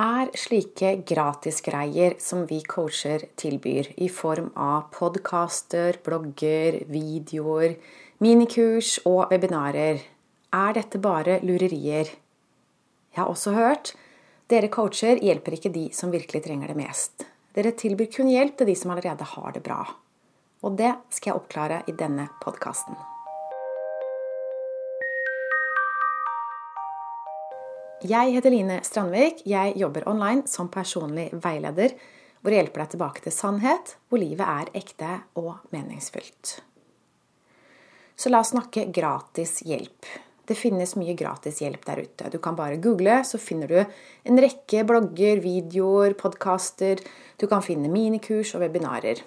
er slike gratisgreier som vi coacher tilbyr, i form av podkaster, blogger, videoer, minikurs og webinarer, er dette bare lurerier. Jeg har også hørt dere coacher hjelper ikke de som virkelig trenger det mest. Dere tilbyr kun hjelp til de som allerede har det bra. Og det skal jeg oppklare i denne podkasten. Jeg heter Line Strandvik. Jeg jobber online som personlig veileder, hvor jeg hjelper deg tilbake til sannhet, hvor livet er ekte og meningsfylt. Så la oss snakke gratis hjelp. Det finnes mye gratis hjelp der ute. Du kan bare google, så finner du en rekke blogger, videoer, podkaster. Du kan finne minikurs og webinarer.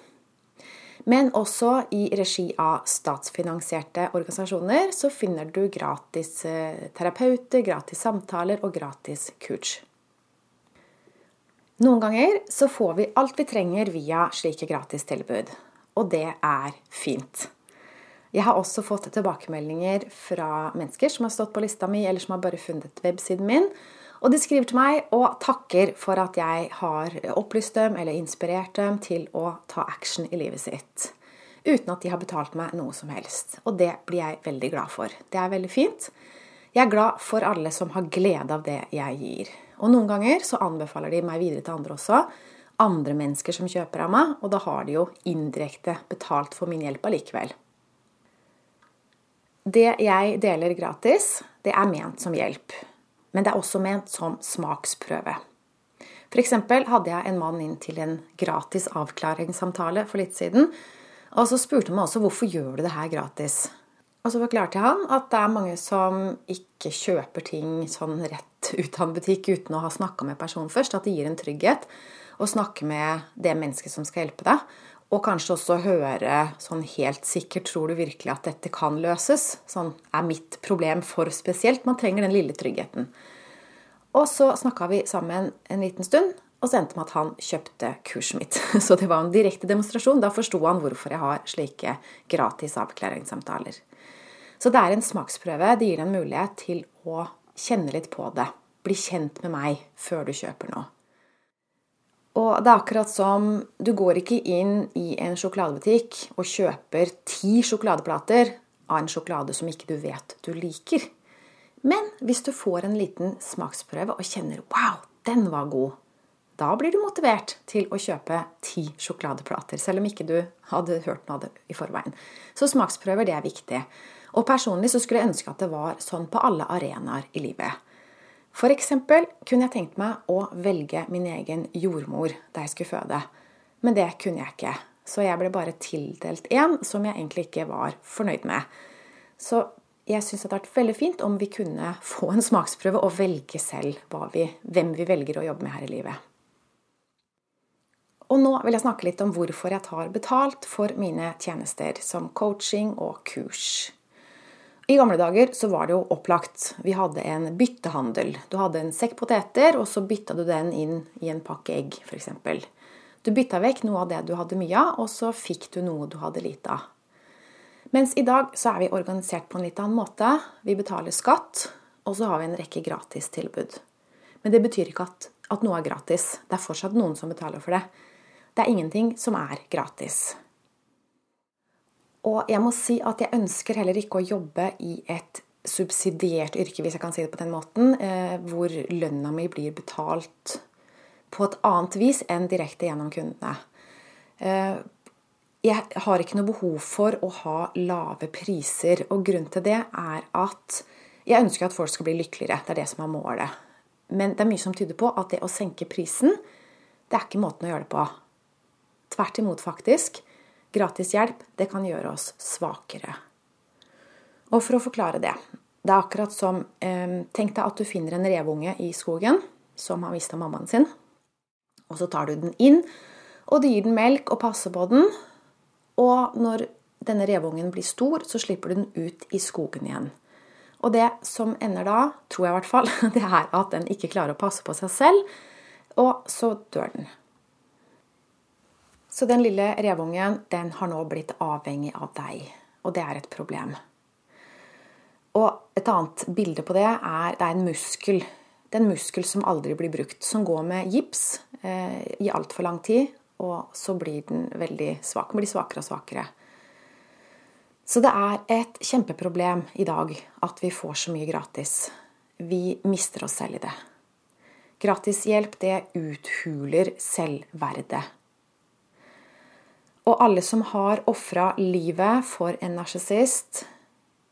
Men også i regi av statsfinansierte organisasjoner så finner du gratis eh, terapeuter, gratis samtaler og gratis kurs. Noen ganger så får vi alt vi trenger via slike gratistilbud, og det er fint. Jeg har også fått tilbakemeldinger fra mennesker som har stått på lista mi, eller som har bare funnet websiden min, og de skriver til meg og takker for at jeg har opplyst dem eller inspirert dem til å ta action i livet sitt. Uten at de har betalt meg noe som helst. Og det blir jeg veldig glad for. Det er veldig fint. Jeg er glad for alle som har glede av det jeg gir. Og noen ganger så anbefaler de meg videre til andre også. Andre mennesker som kjøper av meg, og da har de jo indirekte betalt for min hjelp allikevel. Det jeg deler gratis, det er ment som hjelp men det er også ment som smaksprøve. F.eks. hadde jeg en mann inn til en gratis avklaringssamtale for litt siden. Og så spurte han meg også hvorfor gjør du det her gratis. Og så forklarte jeg han at det er mange som ikke kjøper ting sånn rett ut av en butikk uten å ha snakka med personen først. At det gir en trygghet å snakke med det mennesket som skal hjelpe deg. Og kanskje også høre sånn helt sikkert Tror du virkelig at dette kan løses? Sånn er mitt problem for spesielt. Man trenger den lille tryggheten. Og så snakka vi sammen en liten stund, og så endte med at han kjøpte kurset mitt. Så det var en direkte demonstrasjon. Da forsto han hvorfor jeg har slike gratis avklaringssamtaler. Så det er en smaksprøve. Det gir en mulighet til å kjenne litt på det. Bli kjent med meg før du kjøper noe. Og det er akkurat som du går ikke inn i en sjokoladebutikk og kjøper ti sjokoladeplater av en sjokolade som ikke du vet du liker. Men hvis du får en liten smaksprøve og kjenner 'wow, den var god', da blir du motivert til å kjøpe ti sjokoladeplater, selv om ikke du hadde hørt noe av det i forveien. Så smaksprøver, det er viktig. Og personlig så skulle jeg ønske at det var sånn på alle arenaer i livet. F.eks. kunne jeg tenkt meg å velge min egen jordmor da jeg skulle føde. Men det kunne jeg ikke. Så jeg ble bare tildelt én som jeg egentlig ikke var fornøyd med. Så jeg syns det hadde vært veldig fint om vi kunne få en smaksprøve og velge selv vi, hvem vi velger å jobbe med her i livet. Og nå vil jeg snakke litt om hvorfor jeg tar betalt for mine tjenester som coaching og kurs. I gamle dager så var det jo opplagt. Vi hadde en byttehandel. Du hadde en sekk poteter, og så bytta du den inn i en pakke egg, f.eks. Du bytta vekk noe av det du hadde mye av, og så fikk du noe du hadde lite av. Mens i dag så er vi organisert på en litt annen måte. Vi betaler skatt, og så har vi en rekke gratistilbud. Men det betyr ikke at, at noe er gratis. Det er fortsatt noen som betaler for det. Det er ingenting som er gratis. Og jeg må si at jeg ønsker heller ikke å jobbe i et subsidiert yrke, hvis jeg kan si det på den måten, eh, hvor lønna mi blir betalt på et annet vis enn direkte gjennom kundene. Eh, jeg har ikke noe behov for å ha lave priser, og grunnen til det er at jeg ønsker at folk skal bli lykkeligere. Det er det som er målet. Men det er mye som tyder på at det å senke prisen, det er ikke måten å gjøre det på. Tvert imot, faktisk. Gratis hjelp det kan gjøre oss svakere. Og for å forklare det Det er akkurat som eh, Tenk deg at du finner en revunge i skogen som har mista mammaen sin. Og så tar du den inn, og du gir den melk og passer på den. Og når denne revungen blir stor, så slipper du den ut i skogen igjen. Og det som ender da, tror jeg i hvert fall, det er at den ikke klarer å passe på seg selv, og så dør den. Så den lille revungen den har nå blitt avhengig av deg, og det er et problem. Og et annet bilde på det er det er en muskel. Det er en muskel som aldri blir brukt, som går med gips eh, i altfor lang tid, og så blir den veldig svak. Blir svakere og svakere. Så det er et kjempeproblem i dag at vi får så mye gratis. Vi mister oss selv i det. Gratishjelp, det uthuler selvverdet. Og alle som har ofra livet for en narsissist,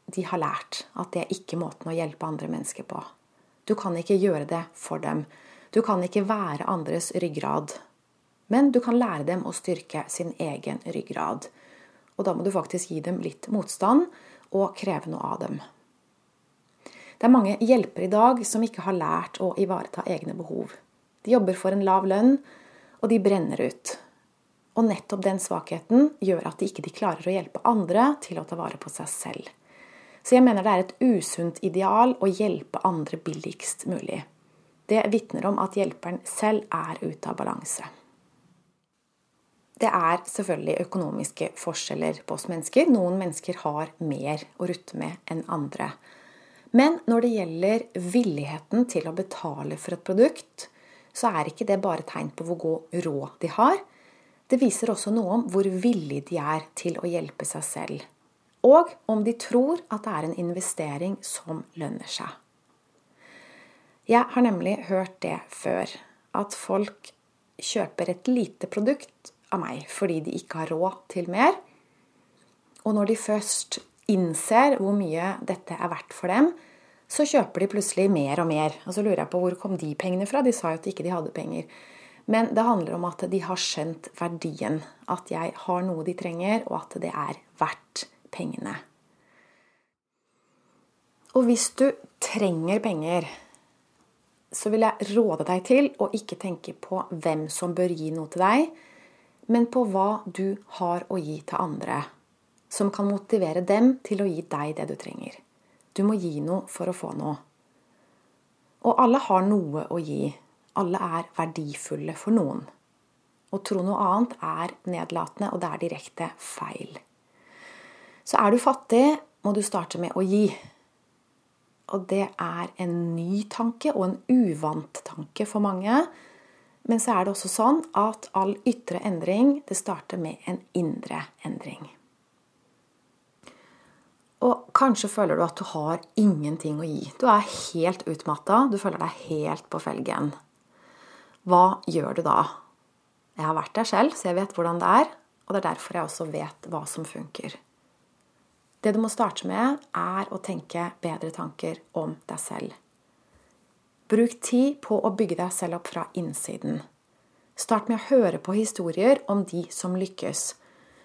de har lært at det er ikke måten å hjelpe andre mennesker på. Du kan ikke gjøre det for dem. Du kan ikke være andres ryggrad. Men du kan lære dem å styrke sin egen ryggrad. Og da må du faktisk gi dem litt motstand og kreve noe av dem. Det er mange hjelpere i dag som ikke har lært å ivareta egne behov. De jobber for en lav lønn, og de brenner ut. Og nettopp den svakheten gjør at de ikke klarer å hjelpe andre til å ta vare på seg selv. Så jeg mener det er et usunt ideal å hjelpe andre billigst mulig. Det vitner om at hjelperen selv er ute av balanse. Det er selvfølgelig økonomiske forskjeller på oss mennesker. Noen mennesker har mer å rutte med enn andre. Men når det gjelder villigheten til å betale for et produkt, så er ikke det bare tegn på hvor god råd de har, det viser også noe om hvor villige de er til å hjelpe seg selv. Og om de tror at det er en investering som lønner seg. Jeg har nemlig hørt det før. At folk kjøper et lite produkt av meg fordi de ikke har råd til mer. Og når de først innser hvor mye dette er verdt for dem, så kjøper de plutselig mer og mer. Og så lurer jeg på hvor kom de pengene fra? De sa jo at ikke de hadde penger. Men det handler om at de har skjønt verdien. At jeg har noe de trenger, og at det er verdt pengene. Og hvis du trenger penger, så vil jeg råde deg til å ikke tenke på hvem som bør gi noe til deg, men på hva du har å gi til andre, som kan motivere dem til å gi deg det du trenger. Du må gi noe for å få noe. Og alle har noe å gi, alle er verdifulle for noen. Å tro noe annet er nedlatende, og det er direkte feil. Så er du fattig, må du starte med å gi. Og det er en ny tanke og en uvant tanke for mange. Men så er det også sånn at all ytre endring det starter med en indre endring. Og kanskje føler du at du har ingenting å gi. Du er helt utmatta, du føler deg helt på felgen. Hva gjør du da? Jeg har vært der selv, så jeg vet hvordan det er. Og det er derfor jeg også vet hva som funker. Det du må starte med, er å tenke bedre tanker om deg selv. Bruk tid på å bygge deg selv opp fra innsiden. Start med å høre på historier om de som lykkes.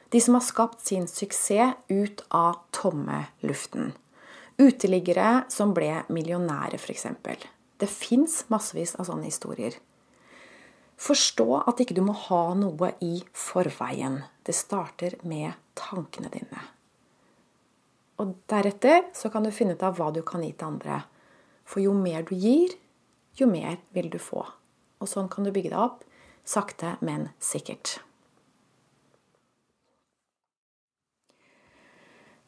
De som har skapt sin suksess ut av tomme luften. Uteliggere som ble millionærer, f.eks. Det fins massevis av sånne historier. Forstå at ikke du må ha noe i forveien. Det starter med tankene dine. Og deretter så kan du finne ut av hva du kan gi til andre. For jo mer du gir, jo mer vil du få. Og sånn kan du bygge deg opp, sakte, men sikkert.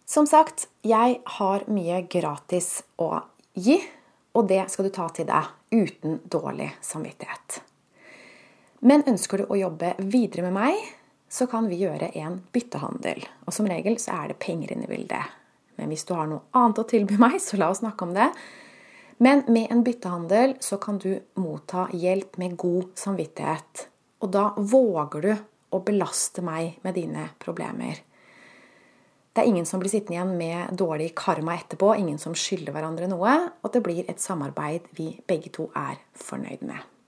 Som sagt, jeg har mye gratis å gi, og det skal du ta til deg uten dårlig samvittighet. Men ønsker du å jobbe videre med meg, så kan vi gjøre en byttehandel. Og som regel så er det penger inne i bildet. Men hvis du har noe annet å tilby meg, så la oss snakke om det. Men med en byttehandel så kan du motta hjelp med god samvittighet. Og da våger du å belaste meg med dine problemer. Det er ingen som blir sittende igjen med dårlig karma etterpå, ingen som skylder hverandre noe, og det blir et samarbeid vi begge to er fornøyd med.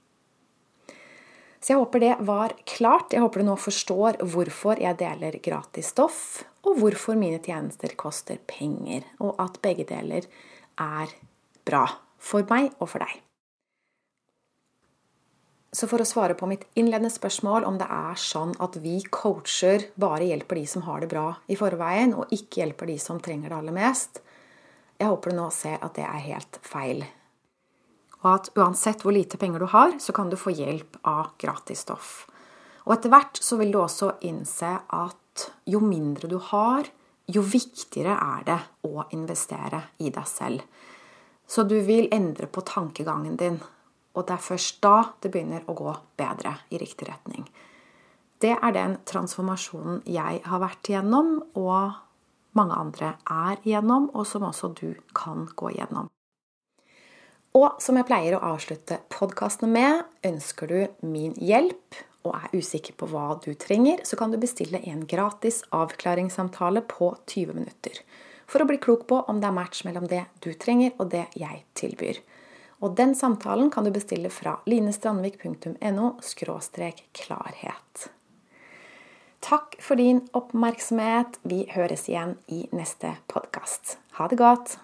Så jeg håper det var klart. Jeg håper du nå forstår hvorfor jeg deler gratis stoff, og hvorfor mine tjenester koster penger, og at begge deler er bra for meg og for deg. Så for å svare på mitt innledende spørsmål om det er sånn at vi coacher bare hjelper de som har det bra i forveien, og ikke hjelper de som trenger det aller mest, jeg håper du nå ser at det er helt feil og at uansett hvor lite penger du har, så kan du få hjelp av gratis stoff. Og etter hvert så vil du også innse at jo mindre du har, jo viktigere er det å investere i deg selv. Så du vil endre på tankegangen din. Og det er først da det begynner å gå bedre i riktig retning. Det er den transformasjonen jeg har vært igjennom, og mange andre er igjennom, og som også du kan gå igjennom. Og som jeg pleier å avslutte podkastene med, ønsker du min hjelp og er usikker på hva du trenger, så kan du bestille en gratis avklaringssamtale på 20 minutter for å bli klok på om det er match mellom det du trenger, og det jeg tilbyr. Og den samtalen kan du bestille fra linestrandvik.no klarhet. Takk for din oppmerksomhet. Vi høres igjen i neste podkast. Ha det godt.